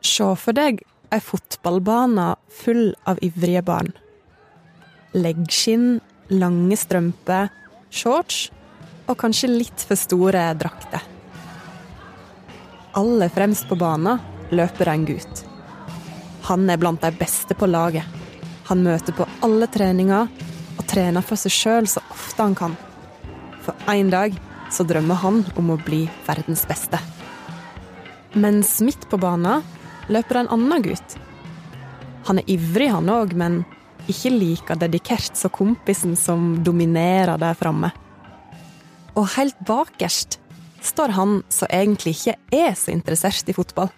Se for deg ei fotballbane full av ivrige barn. Leggskinn, lange strømper, shorts og kanskje litt for store drakter. Aller fremst på banen løper en gutt. Han er blant de beste på laget. Han møter på alle treninger og trener for seg sjøl så ofte han kan. For en dag så drømmer han om å bli verdens beste. Mens midt på banen løper en annen gutt. Han er ivrig, han òg, men ikke like dedikert som kompisen som dominerer der framme. Og helt bakerst står han som egentlig ikke er så interessert i fotball.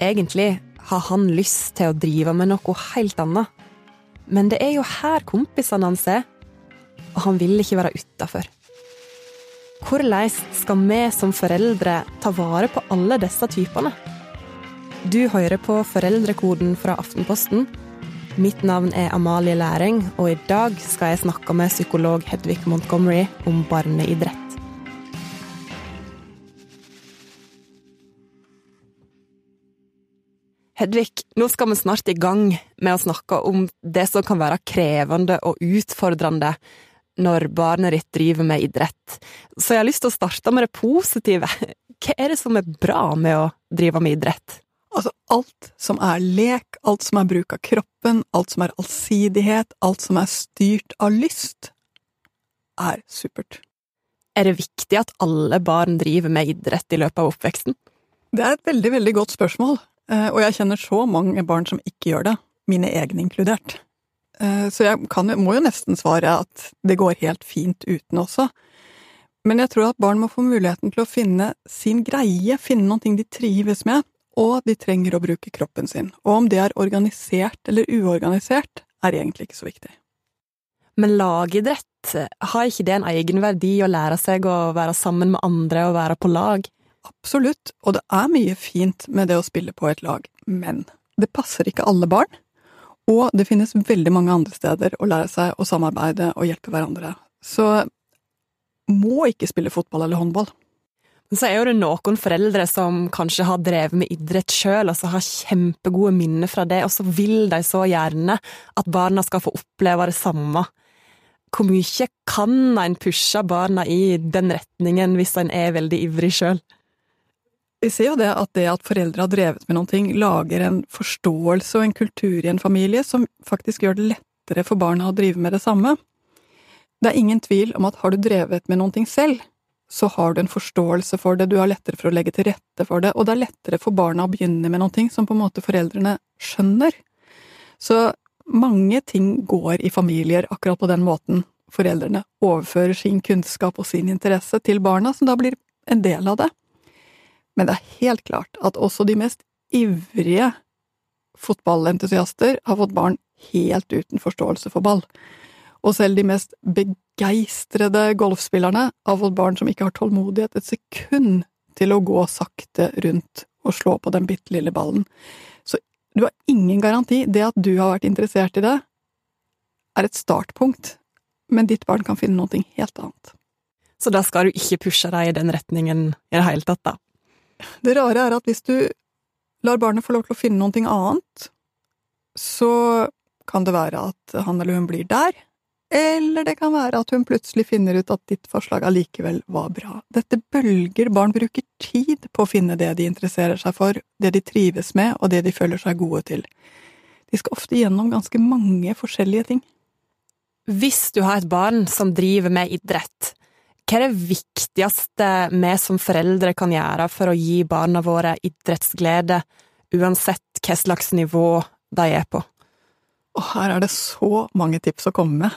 Egentlig har han lyst til å drive med noe helt annet. Men det er jo her kompisene hans er, og han vil ikke være utafor. Hvordan skal vi som foreldre ta vare på alle disse typene? Du hører på Foreldrekoden fra Aftenposten. Mitt navn er Amalie Læring, og i dag skal jeg snakke med psykolog Hedvig Montgomery om barneidrett. Hedvig, nå skal vi snart i gang med å snakke om det som kan være krevende og utfordrende når barnet ditt driver med idrett. Så jeg har lyst til å starte med det positive. Hva er det som er bra med å drive med idrett? Altså, alt som er lek, alt som er bruk av kroppen, alt som er allsidighet, alt som er styrt av lyst, er supert. Er det viktig at alle barn driver med idrett i løpet av oppveksten? Det er et veldig, veldig godt spørsmål, eh, og jeg kjenner så mange barn som ikke gjør det, mine egne inkludert. Eh, så jeg kan, må jo nesten svare at det går helt fint uten også. Men jeg tror at barn må få muligheten til å finne sin greie, finne noe de trives med, og de trenger å bruke kroppen sin. Og om det er organisert eller uorganisert, er egentlig ikke så viktig. Men lagidrett, har ikke det en egenverdi å lære seg å være sammen med andre og være på lag? Absolutt, og det er mye fint med det å spille på et lag, men det passer ikke alle barn. Og det finnes veldig mange andre steder å lære seg å samarbeide og hjelpe hverandre. Så må ikke spille fotball eller håndball. Så er det noen foreldre som kanskje har drevet med idrett sjøl, og så har kjempegode minner fra det, og så vil de så gjerne at barna skal få oppleve det samme. Hvor mye kan en pushe barna i den retningen hvis en er veldig ivrig sjøl? Vi ser jo det at det at foreldre har drevet med noen ting, lager en forståelse og en kultur i en familie som faktisk gjør det lettere for barna å drive med det samme. Det er ingen tvil om at har du drevet med noen ting selv, så har du en forståelse for det, du har lettere for å legge til rette for det, og det er lettere for barna å begynne med noe som på en måte foreldrene skjønner. Så mange ting går i familier akkurat på den måten. Foreldrene overfører sin kunnskap og sin interesse til barna, som da blir en del av det. Men det er helt klart at også de mest ivrige fotballentusiaster har fått barn helt uten forståelse for ball. Og selv de mest begeistrede golfspillerne har fått barn som ikke har tålmodighet et sekund til å gå sakte rundt og slå på den bitte lille ballen. Så du har ingen garanti. Det at du har vært interessert i det, er et startpunkt, men ditt barn kan finne noe helt annet. Så da skal du ikke pushe deg i den retningen i det hele tatt, da? Det rare er at hvis du lar barnet få lov til å finne noe annet, så kan det være at han eller hun blir der, eller det kan være at hun plutselig finner ut at ditt forslag allikevel var bra. Dette bølger, barn bruker tid på å finne det de interesserer seg for, det de trives med, og det de føler seg gode til. De skal ofte gjennom ganske mange forskjellige ting. Hvis du har et barn som driver med idrett, hva er det viktigste vi som foreldre kan gjøre for å gi barna våre idrettsglede, uansett hva slags nivå de er på? Og her er det så mange tips å komme med.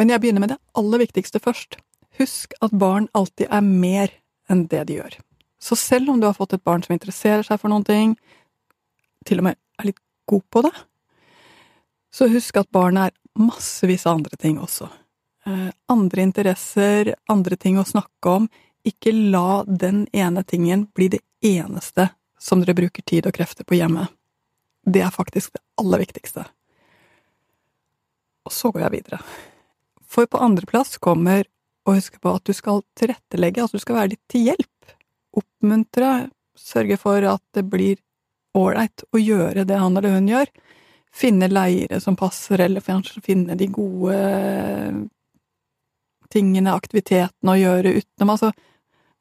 Men jeg begynner med det aller viktigste først. Husk at barn alltid er mer enn det de gjør. Så selv om du har fått et barn som interesserer seg for noen ting, til og med er litt god på det, så husk at barnet er massevis av andre ting også. Eh, andre interesser, andre ting å snakke om. Ikke la den ene tingen bli det eneste som dere bruker tid og krefter på hjemme. Det er faktisk det aller viktigste. Og så går jeg videre. For på andreplass kommer å huske på at du skal tilrettelegge, altså du skal være litt til hjelp. Oppmuntre, sørge for at det blir ålreit å gjøre det han eller hun gjør. Finne leire som passer, eller finne de gode tingene, aktivitetene å gjøre utenom. Altså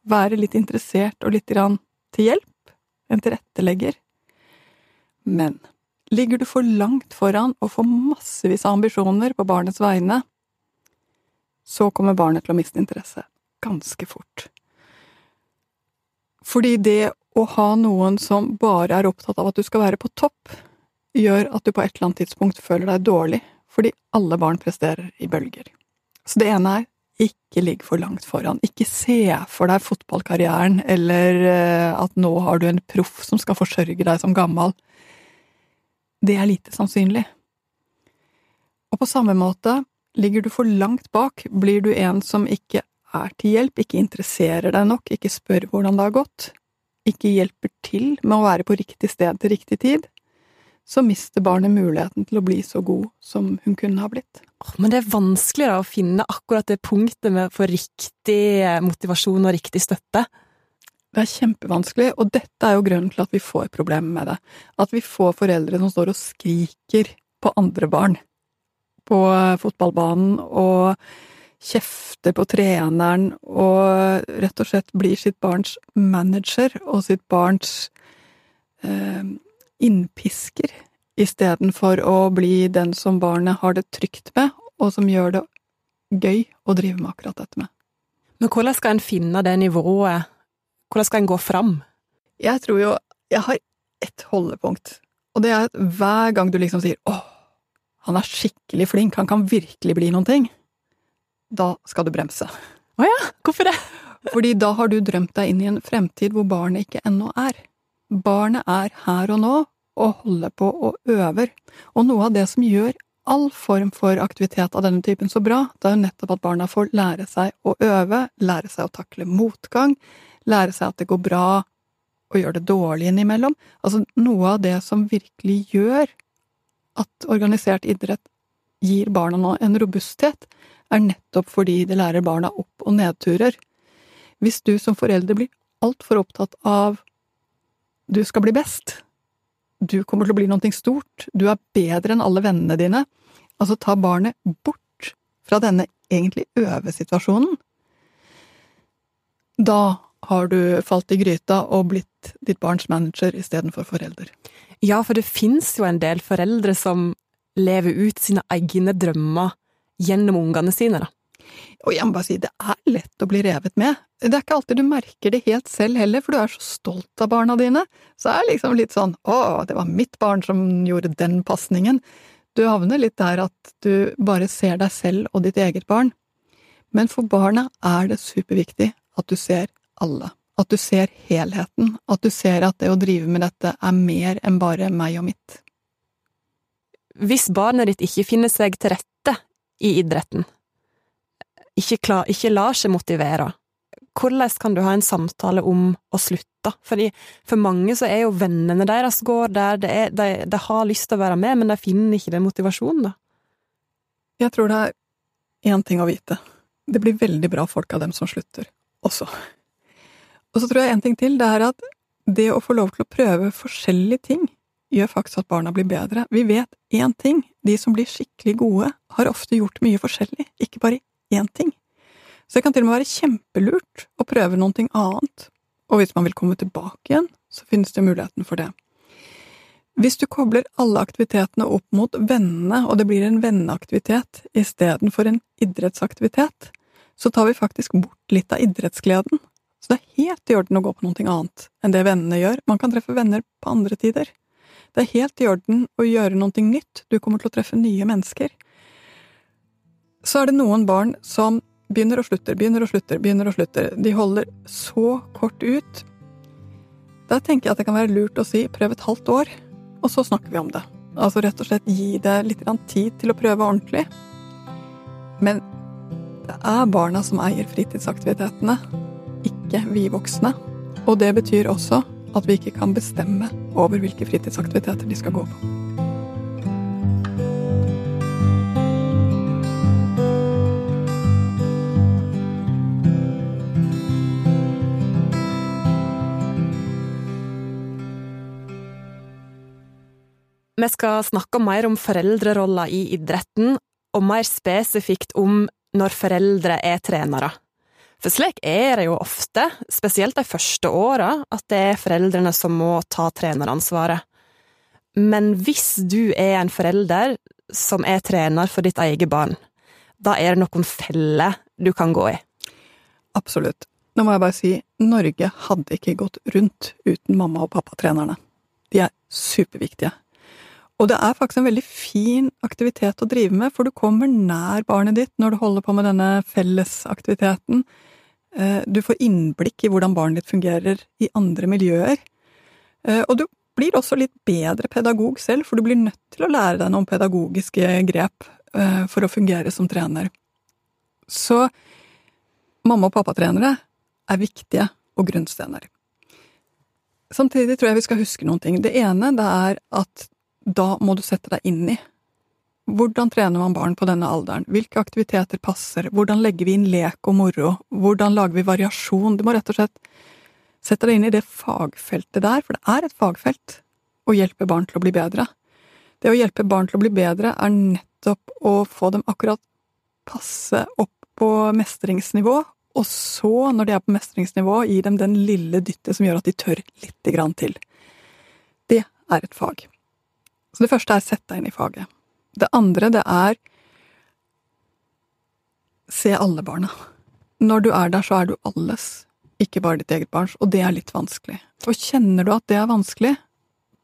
være litt interessert og litt til hjelp. En tilrettelegger. Men ligger du for langt foran og får massevis av ambisjoner på barnets vegne, så kommer barnet til å miste interesse ganske fort. Fordi det å ha noen som bare er opptatt av at du skal være på topp, gjør at du på et eller annet tidspunkt føler deg dårlig, fordi alle barn presterer i bølger. Så det ene er ikke ligg for langt foran. Ikke se for deg fotballkarrieren, eller eh, at nå har du en proff som skal forsørge deg som gammel. Det er lite sannsynlig. Og på samme måte, ligger du for langt bak, blir du en som ikke er til hjelp, ikke interesserer deg nok, ikke spør hvordan det har gått, ikke hjelper til med å være på riktig sted til riktig tid, så mister barnet muligheten til å bli så god som hun kunne ha blitt. Men det er vanskelig da å finne akkurat det punktet med for riktig motivasjon og riktig støtte. Det er kjempevanskelig, og dette er jo grunnen til at vi får problemer med det. At vi får foreldre som står og skriker på andre barn på fotballbanen og kjefter på treneren og rett og slett blir sitt barns manager og sitt barns eh, innpisker, istedenfor å bli den som barnet har det trygt med, og som gjør det gøy å drive med akkurat dette med. Men hvordan skal en finne det nivået? Hvordan skal en gå fram? Jeg tror jo Jeg har ett holdepunkt, og det er at hver gang du liksom sier åh, han er skikkelig flink, han kan virkelig bli noen ting, da skal du bremse. Å ja, hvorfor det? Fordi da har du drømt deg inn i en fremtid hvor barnet ikke ennå er. Barnet er her og nå og holder på og øver, og noe av det som gjør all form for aktivitet av denne typen så bra, det er jo nettopp at barna får lære seg å øve, lære seg å takle motgang, lære seg at det går bra og gjør det dårlig innimellom. Altså noe av det som virkelig gjør at organisert idrett gir barna nå en robusthet, er nettopp fordi det lærer barna opp- og nedturer. Hvis du som forelder blir altfor opptatt av du skal bli best, du kommer til å bli noe stort, du er bedre enn alle vennene dine, altså ta barnet bort fra denne egentlig øvesituasjonen, da har du falt i gryta og blitt ditt barns manager istedenfor forelder. Ja, for det fins jo en del foreldre som lever ut sine egne drømmer gjennom ungene sine, da. Og jeg må bare si, det er lett å bli revet med. Det er ikke alltid du merker det helt selv heller, for du er så stolt av barna dine. Så er det liksom litt sånn å, det var mitt barn som gjorde den pasningen. Du havner litt der at du bare ser deg selv og ditt eget barn. Men for barna er det superviktig at du ser alle. At du ser helheten. At du ser at det å drive med dette er mer enn bare meg og mitt. Hvis barnet ditt ikke finner seg til rette i idretten, ikke, klar, ikke lar seg motivere, hvordan kan du ha en samtale om å slutte? Fordi for mange så er jo vennene deres går der, de, er, de, de har lyst til å være med, men de finner ikke den motivasjonen, da. Jeg tror det er én ting å vite. Det blir veldig bra folk av dem som slutter, også. Og så tror jeg en ting til, det er at det å få lov til å prøve forskjellige ting gjør faktisk at barna blir bedre. Vi vet én ting, de som blir skikkelig gode, har ofte gjort mye forskjellig, ikke bare én ting. Så det kan til og med være kjempelurt å prøve noe annet, og hvis man vil komme tilbake igjen, så finnes det muligheten for det. Hvis du kobler alle aktivitetene opp mot vennene, og det blir en venneaktivitet istedenfor en idrettsaktivitet, så tar vi faktisk bort litt av idrettsgleden. Så det er helt i orden å gå på noe annet enn det vennene gjør. Man kan treffe venner på andre tider. Det er helt i orden å gjøre noe nytt. Du kommer til å treffe nye mennesker. Så er det noen barn som begynner og slutter, begynner og slutter, begynner og slutter. De holder så kort ut. Da tenker jeg at det kan være lurt å si prøv et halvt år, og så snakker vi om det. Altså rett og slett gi det litt tid til å prøve ordentlig. Men det er barna som eier fritidsaktivitetene, ikke vi voksne. Og det betyr også at vi ikke kan bestemme over hvilke fritidsaktiviteter de skal gå på. vi skal snakke mer om foreldreroller i idretten, og mer spesifikt om når foreldre er trenere. For slik er det jo ofte, spesielt de første åra, at det er foreldrene som må ta treneransvaret. Men hvis du er en forelder som er trener for ditt eget barn, da er det noen feller du kan gå i. Absolutt. Nå må jeg bare si, Norge hadde ikke gått rundt uten mamma- og pappatrenerne. De er superviktige. Og det er faktisk en veldig fin aktivitet å drive med, for du kommer nær barnet ditt når du holder på med denne fellesaktiviteten. Eh, du får innblikk i hvordan barnet ditt fungerer i andre miljøer. Eh, og du blir også litt bedre pedagog selv, for du blir nødt til å lære deg noen pedagogiske grep eh, for å fungere som trener. Så mamma- og pappatrenere er viktige og grunnstener. Samtidig tror jeg vi skal huske noen ting. Det ene det er at da må du sette deg inn i. Hvordan trener man barn på denne alderen? Hvilke aktiviteter passer? Hvordan legger vi inn lek og moro? Hvordan lager vi variasjon? Du må rett og slett sette deg inn i det fagfeltet der, for det er et fagfelt å hjelpe barn til å bli bedre. Det å hjelpe barn til å bli bedre er nettopp å få dem akkurat passe opp på mestringsnivå, og så, når de er på mestringsnivå, gi dem den lille dyttet som gjør at de tør lite grann til. Det er et fag. Så det første er sett deg inn i faget. Det andre, det er se alle barna. Når du er der, så er du alles, ikke bare ditt eget barns, og det er litt vanskelig. Og kjenner du at det er vanskelig,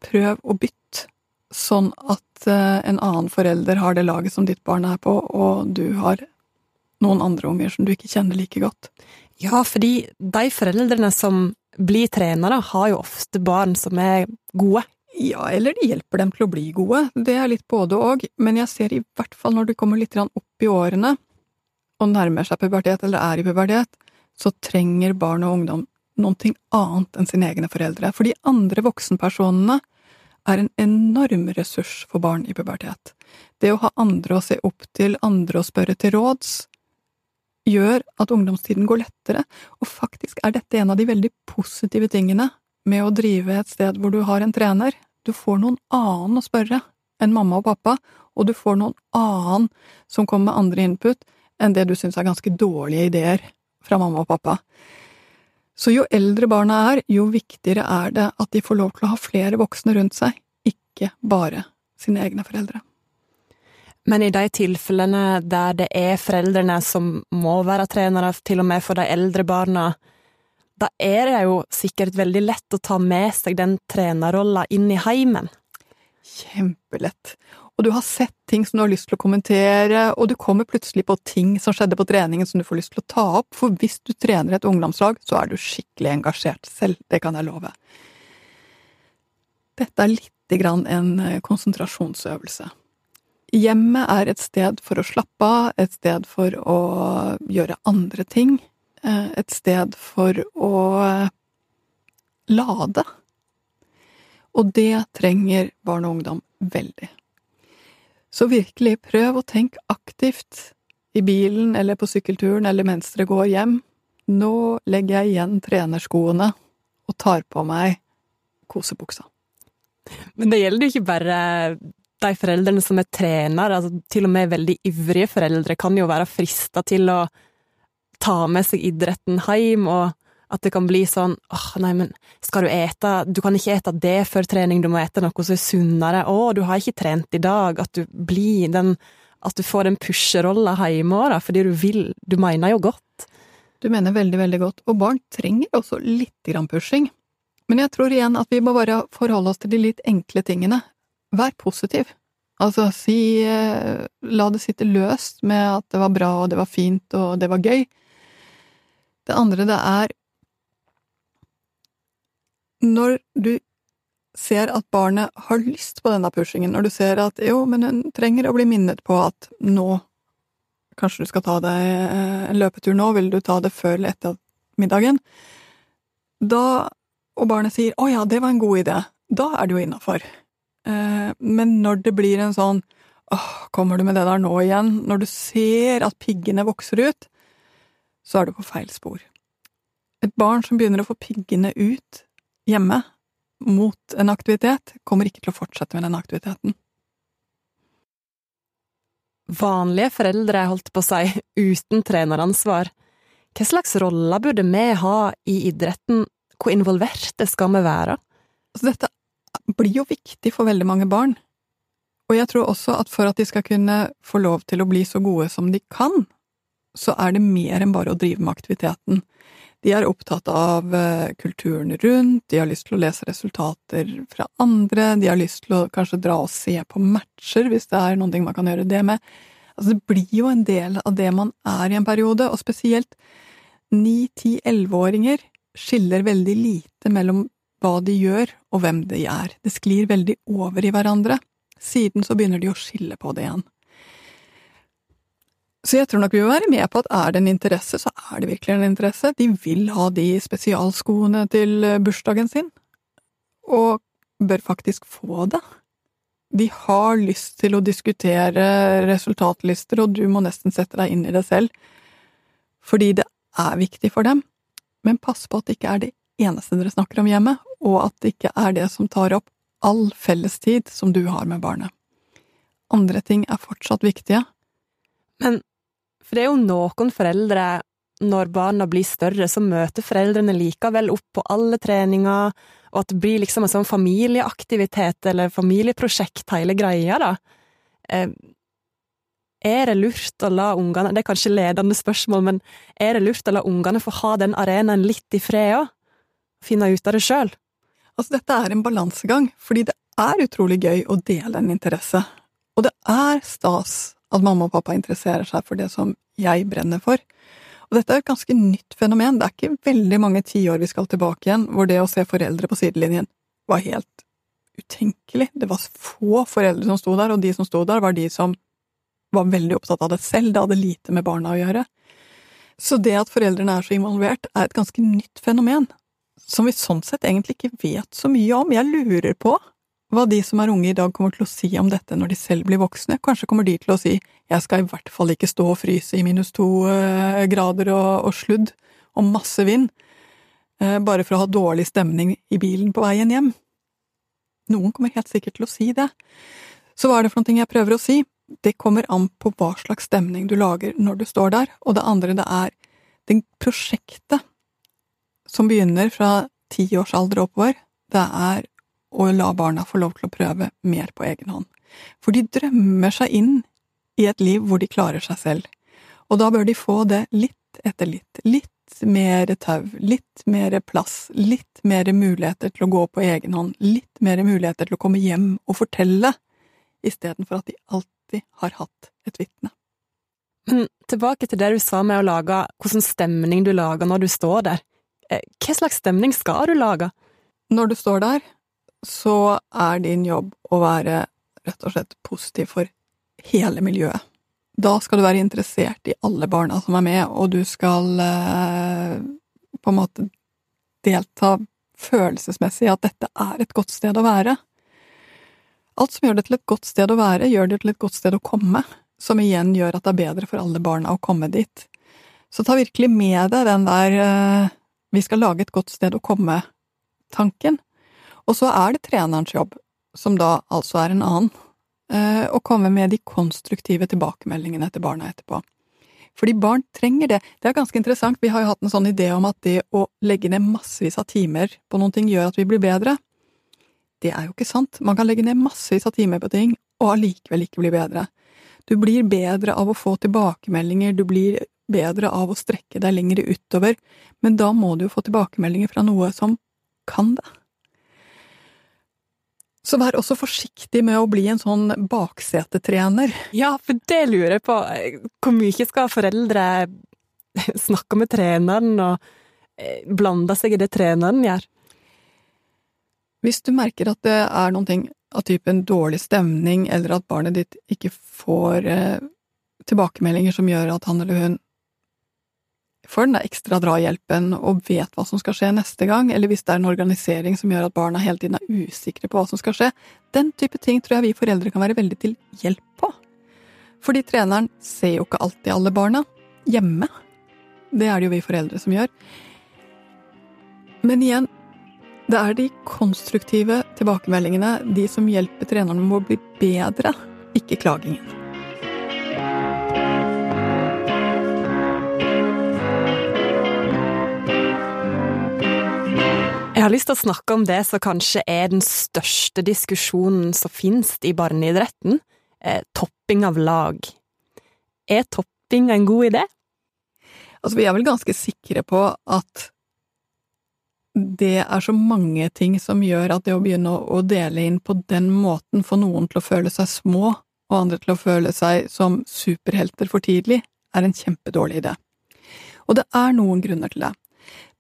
prøv å bytte, sånn at uh, en annen forelder har det laget som ditt barn er på, og du har noen andre unger som du ikke kjenner like godt. Ja, fordi de foreldrene som blir trenere, har jo ofte barn som er gode. Ja, eller det hjelper dem til å bli gode, det er litt både og, men jeg ser i hvert fall når de kommer litt opp i årene og nærmer seg pubertet, eller er i pubertet, så trenger barn og ungdom noe annet enn sine egne foreldre, for de andre voksenpersonene er en enorm ressurs for barn i pubertet. Det å ha andre å se opp til, andre å spørre til råds, gjør at ungdomstiden går lettere, og faktisk er dette en av de veldig positive tingene med å drive et sted hvor du har en trener. Du får noen annen å spørre enn mamma og pappa, og du får noen annen som kommer med andre input enn det du syns er ganske dårlige ideer fra mamma og pappa. Så jo eldre barna er, jo viktigere er det at de får lov til å ha flere voksne rundt seg, ikke bare sine egne foreldre. Men i de tilfellene der det er foreldrene som må være trenere, til og med for de eldre barna, da er det jo sikkert veldig lett å ta med seg den trenerrolla inn i heimen. Kjempelett. Og du har sett ting som du har lyst til å kommentere, og du kommer plutselig på ting som skjedde på treningen som du får lyst til å ta opp, for hvis du trener et ungdomslag, så er du skikkelig engasjert selv, det kan jeg love. Dette er lite grann en eh, konsentrasjonsøvelse. Hjemmet er et sted for å slappe av, et sted for å gjøre andre ting, et sted for å eh, lade. Og det trenger barn og ungdom veldig. Så virkelig, prøv å tenke aktivt i bilen eller på sykkelturen eller mens dere går hjem. Nå legger jeg igjen trenerskoene og tar på meg kosebuksa. Men det gjelder jo ikke bare de foreldrene som er trenere, altså til og med veldig ivrige foreldre kan jo være frista til å ta med seg idretten hjem, og at det kan bli sånn åh, oh, nei, men skal du ete Du kan ikke ete det før trening, du må ete noe som er sunnere. Å, du har ikke trent i dag. At du blir den At du får den pusherolla hjemme òg, fordi du vil Du mener jo godt. Du mener veldig, veldig godt. Og barn trenger også litt grann pushing. Men jeg tror igjen at vi må bare forholde oss til de litt enkle tingene. Vær positiv. Altså, si eh, La det sitte løst med at det var bra, og det var fint, og det var gøy. Det andre, det er Når du ser at barnet har lyst på denne pushingen, når du ser at jo, men hun trenger å bli minnet på at nå Kanskje du skal ta deg eh, en løpetur nå, vil du ta det før eller etter middagen? Da, og barnet sier 'å ja, det var en god idé', da er det jo innafor. Eh, men når det blir en sånn 'åh, kommer du med det der nå igjen', når du ser at piggene vokser ut, så er du på feil spor. Et barn som begynner å få piggene ut hjemme, mot en aktivitet, kommer ikke til å fortsette med den aktiviteten. Vanlige foreldre, holdt på å si, uten treneransvar. Hva slags roller burde vi ha i idretten, hvor involverte skal vi være? Altså, dette blir jo viktig for veldig mange barn. Og jeg tror også at for at de skal kunne få lov til å bli så gode som de kan, så er det mer enn bare å drive med aktiviteten. De er opptatt av eh, kulturen rundt, de har lyst til å lese resultater fra andre, de har lyst til å kanskje dra og se på matcher, hvis det er noe man kan gjøre det med. Altså, det blir jo en del av det man er i en periode, og spesielt ni-, ti-, elleveåringer skiller veldig lite mellom hva de gjør og hvem de er. Det sklir veldig over i hverandre. Siden så begynner de å skille på det igjen. Så jeg tror nok vi vil være med på at er det en interesse, så er det virkelig en interesse. De vil ha de spesialskoene til eh, bursdagen sin, og bør faktisk få det. De har lyst til å diskutere resultatlister, og du må nesten sette deg inn i det selv, fordi det er viktig for dem. Men pass på at det ikke er det eneste dere snakker om hjemme, og at det ikke er det som tar opp all fellestid som du har med barnet. Andre ting er fortsatt viktige. Men for det er jo noen foreldre, når barna blir større, så møter foreldrene likevel opp på alle treninger, og at det blir liksom en sånn familieaktivitet eller familieprosjekt, hele greia, da. Eh, er det lurt å la ungene Det er kanskje ledende spørsmål, men er det lurt å la ungene få ha den arenaen litt i fred òg? Finne ut av det sjøl? Altså, dette er en balansegang, fordi det er utrolig gøy å dele en interesse. Og det er stas at mamma og pappa interesserer seg for det som jeg brenner for. Og dette er et ganske nytt fenomen. Det er ikke veldig mange tiår vi skal tilbake igjen hvor det å se foreldre på sidelinjen var helt utenkelig. Det var få foreldre som sto der, og de som sto der, var de som var veldig opptatt av det selv. Det hadde lite med barna å gjøre. Så det at foreldrene er så involvert, er et ganske nytt fenomen, som vi sånn sett egentlig ikke vet så mye om. Jeg lurer på hva de som er unge i dag kommer til å si om dette når de selv blir voksne. Kanskje kommer de til å si jeg skal i hvert fall ikke stå og fryse i minus to eh, grader og, og sludd og masse vind, eh, bare for å ha dårlig stemning i bilen på veien hjem. Noen kommer helt sikkert til å si det. Så hva er det for noe jeg prøver å si? Det kommer an på hva slags stemning du lager når du står der, og det andre det er det prosjektet som begynner fra ti års alder oppover, det er og la barna få lov til å prøve mer på egen hånd. For de drømmer seg inn i et liv hvor de klarer seg selv, og da bør de få det litt etter litt. Litt mer tau, litt mer plass, litt mer muligheter til å gå på egen hånd, litt mer muligheter til å komme hjem og fortelle, istedenfor at de alltid har hatt et vitne. Men tilbake til det du sa med å lage hvordan stemning du lager når du står der. Eh, hva slags stemning skal du lage? Når du står der, så er din jobb å være rett og slett positiv for hele miljøet. Da skal du være interessert i alle barna som er med, og du skal eh, på en måte delta følelsesmessig i at dette er et godt sted å være. Alt som gjør det til et godt sted å være, gjør det til et godt sted å komme, som igjen gjør at det er bedre for alle barna å komme dit. Så ta virkelig med deg den der eh, vi skal lage et godt sted å komme-tanken, og så er det trenerens jobb, som da altså er en annen, eh, å komme med de konstruktive tilbakemeldingene til barna etterpå. Fordi barn trenger det. Det er ganske interessant, vi har jo hatt en sånn idé om at det å legge ned massevis av timer på noen ting gjør at vi blir bedre. Det er jo ikke sant. Man kan legge ned massevis av timer på ting og allikevel ikke bli bedre. Du blir bedre av å få tilbakemeldinger, du blir bedre av å strekke deg lenger utover, men da må du jo få tilbakemeldinger fra noe som kan det. Så vær også forsiktig med å bli en sånn baksetetrener. Ja, for det lurer jeg på. Hvor mye skal foreldre snakke med treneren og eh, blande seg i det treneren gjør? Hvis du merker at det er noen ting av typen dårlig stemning, eller at barnet ditt ikke får eh, tilbakemeldinger som gjør at han eller hun får den ekstra drahjelpen og vet hva som skal skje neste gang, eller hvis det er en organisering som gjør at barna hele tiden er usikre på hva som skal skje, den type ting tror jeg vi foreldre kan være veldig til hjelp på. Fordi treneren ser jo ikke alltid alle barna hjemme. Det er det jo vi foreldre som gjør. Men igjen, Det er de konstruktive tilbakemeldingene, de som hjelper treneren med å bli bedre, ikke klagingen. Har lyst til å snakke om det som kanskje er den største diskusjonen som finnes i barneidretten, eh, topping av lag. Er topping en god idé? Altså, vi er vel ganske sikre på at det er så mange ting som gjør at det å begynne å dele inn på den måten får noen til å føle seg små, og andre til å føle seg som superhelter for tidlig, er en kjempedårlig idé. Og det er noen grunner til det.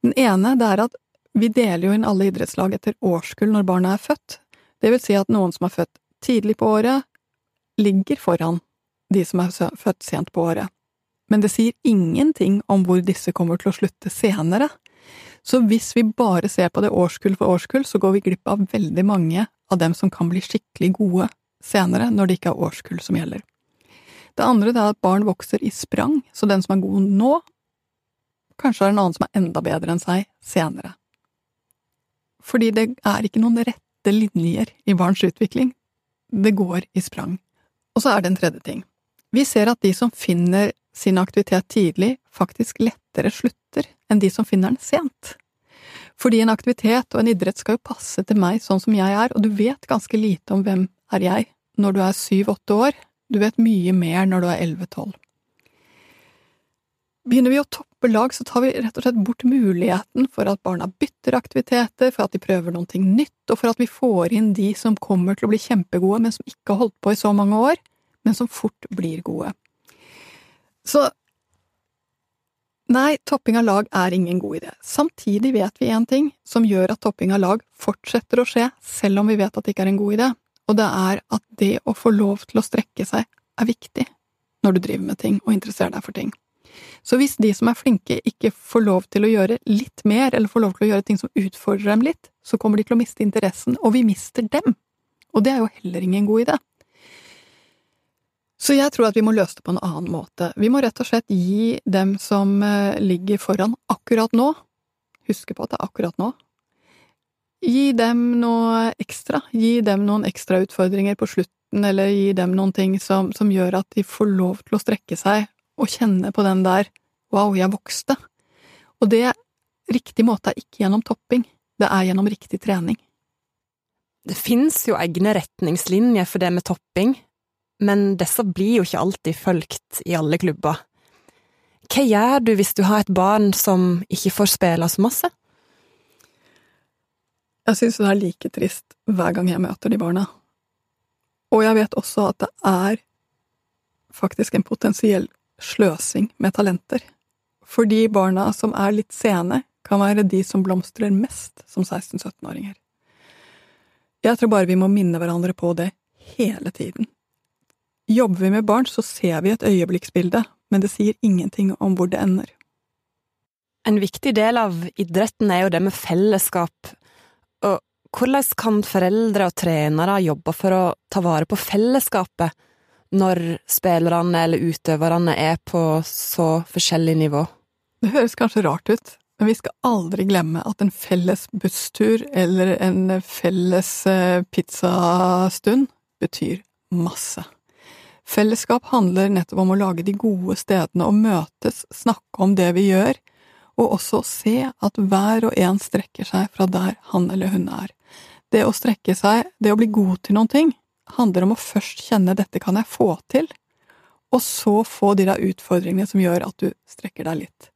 Den ene det er at vi deler jo inn alle idrettslag etter årskull når barna er født. Det vil si at noen som er født tidlig på året, ligger foran de som er født sent på året. Men det sier ingenting om hvor disse kommer til å slutte senere. Så hvis vi bare ser på det årskull for årskull, så går vi glipp av veldig mange av dem som kan bli skikkelig gode senere, når det ikke er årskull som gjelder. Det andre er at barn vokser i sprang, så den som er god nå, kanskje er en annen som er enda bedre enn seg senere fordi det er ikke noen rette linjer i barns utvikling. Det går i sprang. Og så er det en tredje ting. Vi ser at de som finner sin aktivitet tidlig, faktisk lettere slutter enn de som finner den sent. Fordi en aktivitet og en idrett skal jo passe til meg sånn som jeg er, og du vet ganske lite om hvem er jeg når du er syv–åtte år. Du vet mye mer når du er elleve–tolv. Begynner vi å toppe lag, så tar vi rett og slett bort muligheten for at barna bytter aktiviteter, for at de prøver noe nytt, og for at vi får inn de som kommer til å bli kjempegode, men som ikke har holdt på i så mange år, men som fort blir gode. Så nei, topping av lag er ingen god idé. Samtidig vet vi en ting som gjør at topping av lag fortsetter å skje, selv om vi vet at det ikke er en god idé, og det er at det å få lov til å strekke seg er viktig når du driver med ting og interesserer deg for ting. Så hvis de som er flinke, ikke får lov til å gjøre litt mer, eller får lov til å gjøre ting som utfordrer dem litt, så kommer de til å miste interessen, og vi mister dem. Og det er jo heller ingen god idé. Så jeg tror at vi må løse det på en annen måte. Vi må rett og slett gi dem som eh, ligger foran akkurat nå, huske på at det er akkurat nå, gi dem noe ekstra, gi dem noen ekstra utfordringer på slutten, eller gi dem noen ting som, som gjør at de får lov til å strekke seg og kjenne på den der wow, jeg vokste. Og det riktig måte er ikke gjennom topping, det er gjennom riktig trening. Det finnes jo egne retningslinjer for det med topping, men disse blir jo ikke alltid fulgt i alle klubber. Hva gjør du hvis du har et barn som ikke får spille så masse? Jeg synes det er like trist hver gang jeg møter de barna. Og jeg vet også at det er faktisk en potensiell sløsing med talenter. For de barna som er litt sene, kan være de som blomstrer mest som 16–17-åringer. Jeg tror bare vi må minne hverandre på det hele tiden. Jobber vi med barn, så ser vi et øyeblikksbilde, men det sier ingenting om hvor det ender. En viktig del av idretten er jo det med fellesskap. Og hvordan kan foreldre og trenere jobbe for å ta vare på fellesskapet når spillerne eller utøverne er på så forskjellig nivå? Det høres kanskje rart ut, men vi skal aldri glemme at en felles busstur eller en felles eh, pizzastund betyr masse. Fellesskap handler nettopp om å lage de gode stedene, og møtes, snakke om det vi gjør, og også se at hver og en strekker seg fra der han eller hun er. Det å strekke seg, det å bli god til noen ting, handler om å først kjenne 'dette kan jeg få til', og så få de der utfordringene som gjør at du strekker deg litt.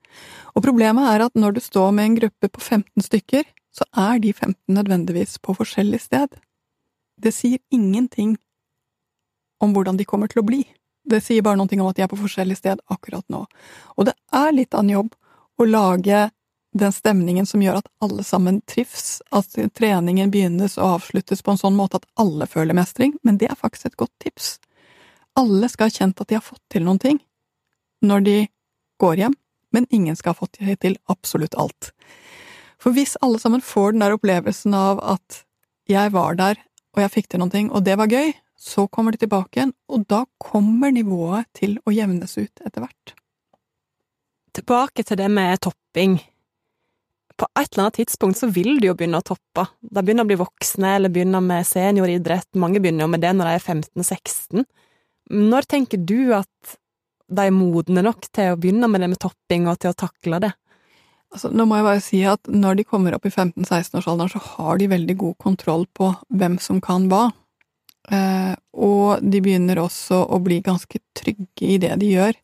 Og problemet er at når du står med en gruppe på 15 stykker, så er de 15 nødvendigvis på forskjellig sted. Det sier ingenting om hvordan de kommer til å bli. Det sier bare noe om at de er på forskjellig sted akkurat nå. Og det er litt av en jobb å lage den stemningen som gjør at alle sammen trives, at treningen begynnes og avsluttes på en sånn måte at alle føler mestring, men det er faktisk et godt tips. Alle skal ha kjent at de har fått til noen ting når de går hjem, men ingen skal ha fått til absolutt alt. For hvis alle sammen får den der opplevelsen av at jeg var der, og jeg fikk til noen ting, og det var gøy, så kommer de tilbake igjen, og da kommer nivået til å jevnes ut etter hvert. Tilbake til det med topping. På et eller annet tidspunkt så vil de jo begynne å toppe. De begynner å bli voksne, eller begynner med senioridrett. Mange begynner jo med det når de er 15-16. Når tenker du at de er modne nok til å begynne med det med topping, og til å takle det? Altså, nå må jeg bare si at når de kommer opp i 15-16-årsalderen, så har de veldig god kontroll på hvem som kan hva. Eh, og de begynner også å bli ganske trygge i det de gjør.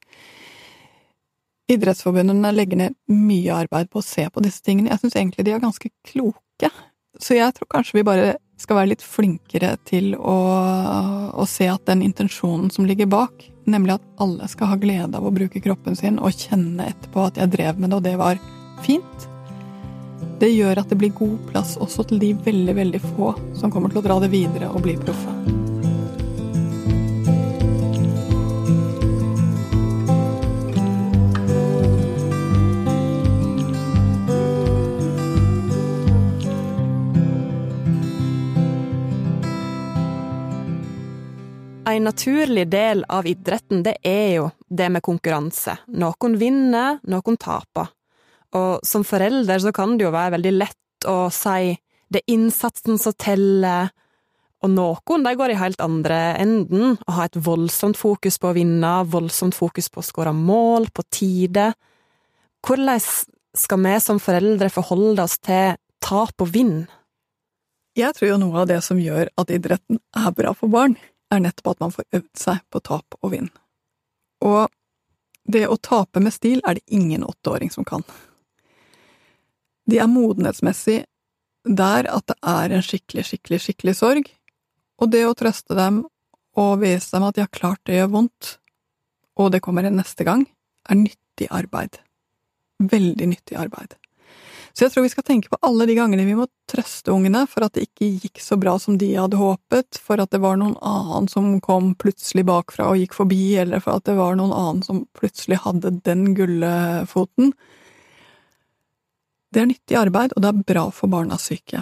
Idrettsforbundene legger ned mye arbeid på å se på disse tingene. Jeg syns egentlig de er ganske kloke. Så jeg tror kanskje vi bare skal være litt flinkere til å, å se at den intensjonen som ligger bak, nemlig at alle skal ha glede av å bruke kroppen sin og kjenne etterpå at jeg drev med det, og det var fint. Det gjør at det blir god plass også til de veldig, veldig få som kommer til å dra det videre og bli proffe. En naturlig del av idretten, det er jo det med konkurranse. Noen vinner, noen taper. Og som forelder så kan det jo være veldig lett å si det er innsatsen som teller, og noen de går i helt andre enden og har et voldsomt fokus på å vinne, voldsomt fokus på å skåre mål, på tide. Hvordan skal vi som foreldre forholde oss til tap og vinn? Jeg tror jo noe av det som gjør at idretten er bra for barn, er nettopp at man får øvd seg på tap og vinn. Og det å tape med stil er det ingen åtteåring som kan. De er modenhetsmessig der at det er en skikkelig, skikkelig, skikkelig sorg, og det å trøste dem og vise dem at de har klart det gjør vondt, og det kommer en neste gang, er nyttig arbeid. Veldig nyttig arbeid. Så jeg tror vi skal tenke på alle de gangene vi må trøste ungene for at det ikke gikk så bra som de hadde håpet, for at det var noen annen som kom plutselig bakfra og gikk forbi, eller for at det var noen annen som plutselig hadde den gullefoten. Det er nyttig arbeid, og det er bra for barnas syke.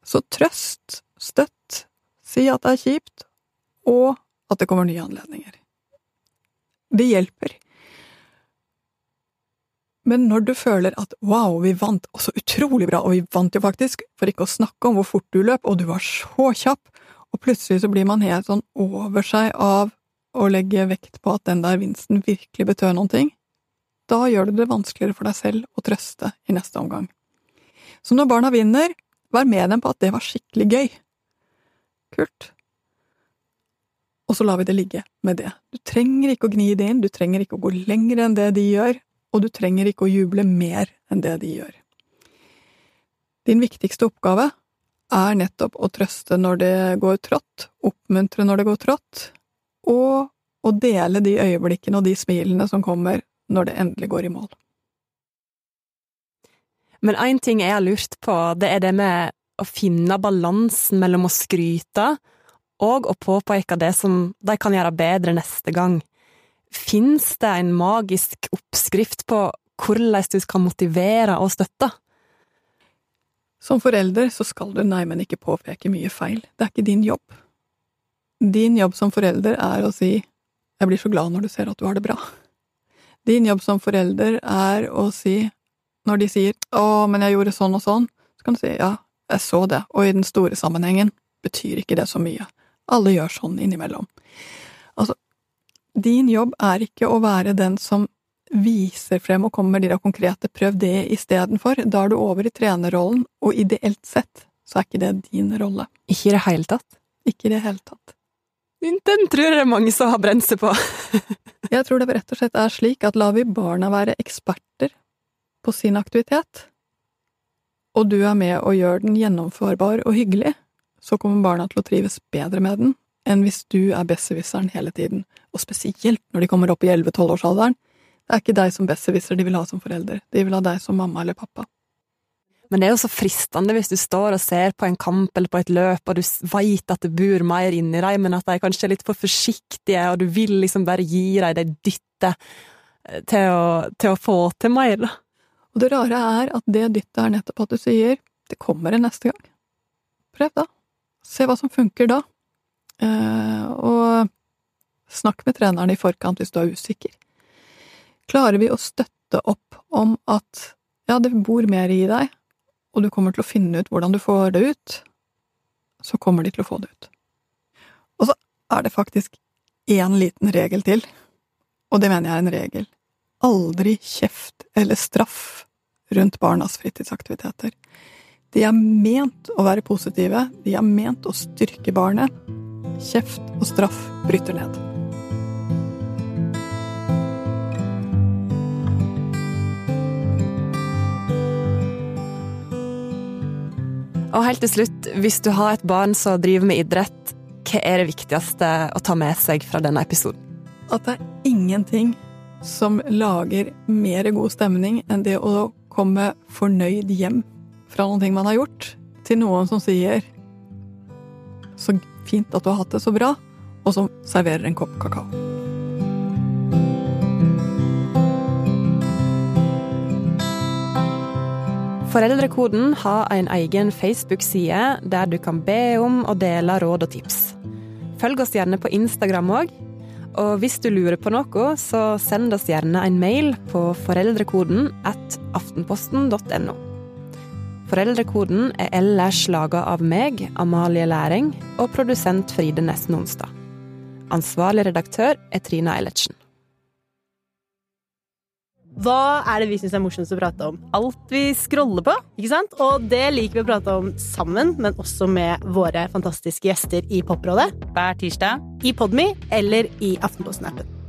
Så trøst, støtt, si at det er kjipt, og at det kommer nye anledninger. Det hjelper. Men når du føler at wow, vi vant, og så utrolig bra, og vi vant jo faktisk, for ikke å snakke om hvor fort du løp, og du var så kjapp, og plutselig så blir man helt sånn over seg av å legge vekt på at den der vinsten virkelig betød noen ting, da gjør du det vanskeligere for deg selv å trøste i neste omgang. Så når barna vinner, vær med dem på at det var skikkelig gøy. Kult. Og så lar vi det ligge med det. Du trenger ikke å gni det inn, du trenger ikke å gå lenger enn det de gjør, og du trenger ikke å juble mer enn det de gjør. Din viktigste oppgave er nettopp å trøste når det går trått, oppmuntre når det går trått, og å dele de øyeblikkene og de smilene som kommer når det endelig går i mål. Men én ting jeg har lurt på, det er det med å finne balansen mellom å skryte og å påpeke det som de kan gjøre bedre neste gang. Fins det en magisk oppskrift på hvordan du skal motivere og støtte? Som forelder så skal du neimen ikke påpeke mye feil, det er ikke din jobb. Din jobb som forelder er å si jeg blir så glad når du ser at du har det bra. Din jobb som forelder er å si, når de sier å, men jeg gjorde sånn og sånn, så kan du si ja, jeg så det, og i den store sammenhengen betyr ikke det så mye. Alle gjør sånn innimellom. Din jobb er ikke å være den som viser frem og kommer med de konkrete, prøv det istedenfor. Da er du over i trenerrollen, og ideelt sett så er ikke det din rolle. Ikke i det hele tatt? Ikke i det hele tatt. Den tror jeg det er mange som har brent seg på. jeg tror det rett og slett er slik at lar vi barna være eksperter på sin aktivitet, og du er med og gjør den gjennomførbar og hyggelig, så kommer barna til å trives bedre med den enn hvis du er besserwisseren hele tiden, og spesielt når de kommer opp i 11-12-årsalderen. Det er ikke deg som besserwisser de vil ha som forelder, de vil ha deg som mamma eller pappa. Men det er jo så fristende hvis du står og ser på en kamp eller på et løp, og du veit at det bor mer inni deg, men at de kanskje er litt for forsiktige, og du vil liksom bare gi dem det dyttet eh, til å, til å få til mer, da. Og det rare er at det dyttet er nettopp at du sier det kommer en neste gang. Prøv da. Se hva som funker da. Eh, og snakk med treneren i forkant hvis du er usikker. Klarer vi å støtte opp om at ja, det bor mer i deg, og du kommer til å finne ut hvordan du får det ut, så kommer de til å få det ut. Og så er det faktisk én liten regel til, og det mener jeg er en regel. Aldri kjeft eller straff rundt barnas fritidsaktiviteter. De er ment å være positive, de er ment å styrke barnet. Kjeft og straff bryter ned. Og helt til slutt, hvis du har et barn som driver med idrett, hva er det viktigste å ta med seg fra denne episoden? At det er ingenting som lager mer god stemning enn det å komme fornøyd hjem fra noe man har gjort, til noen som sier 'så fint at du har hatt det så bra', og som serverer en kopp kakao. Foreldrekoden har en egen Facebook-side der du kan be om å dele råd og tips. Følg oss gjerne på Instagram òg. Og hvis du lurer på noe, så send oss gjerne en mail på foreldrekoden at aftenposten.no. Foreldrekoden er ellers laga av meg, Amalie Læring, og produsent Fride Nesten Onsdag. Ansvarlig redaktør er Trina Eilertsen. Hva er det vi syns er morsomst å prate om? Alt vi scroller på. ikke sant? Og det liker vi å prate om sammen, men også med våre fantastiske gjester i Poprådet. Hver tirsdag. I Podme eller i Aftenposten-appen.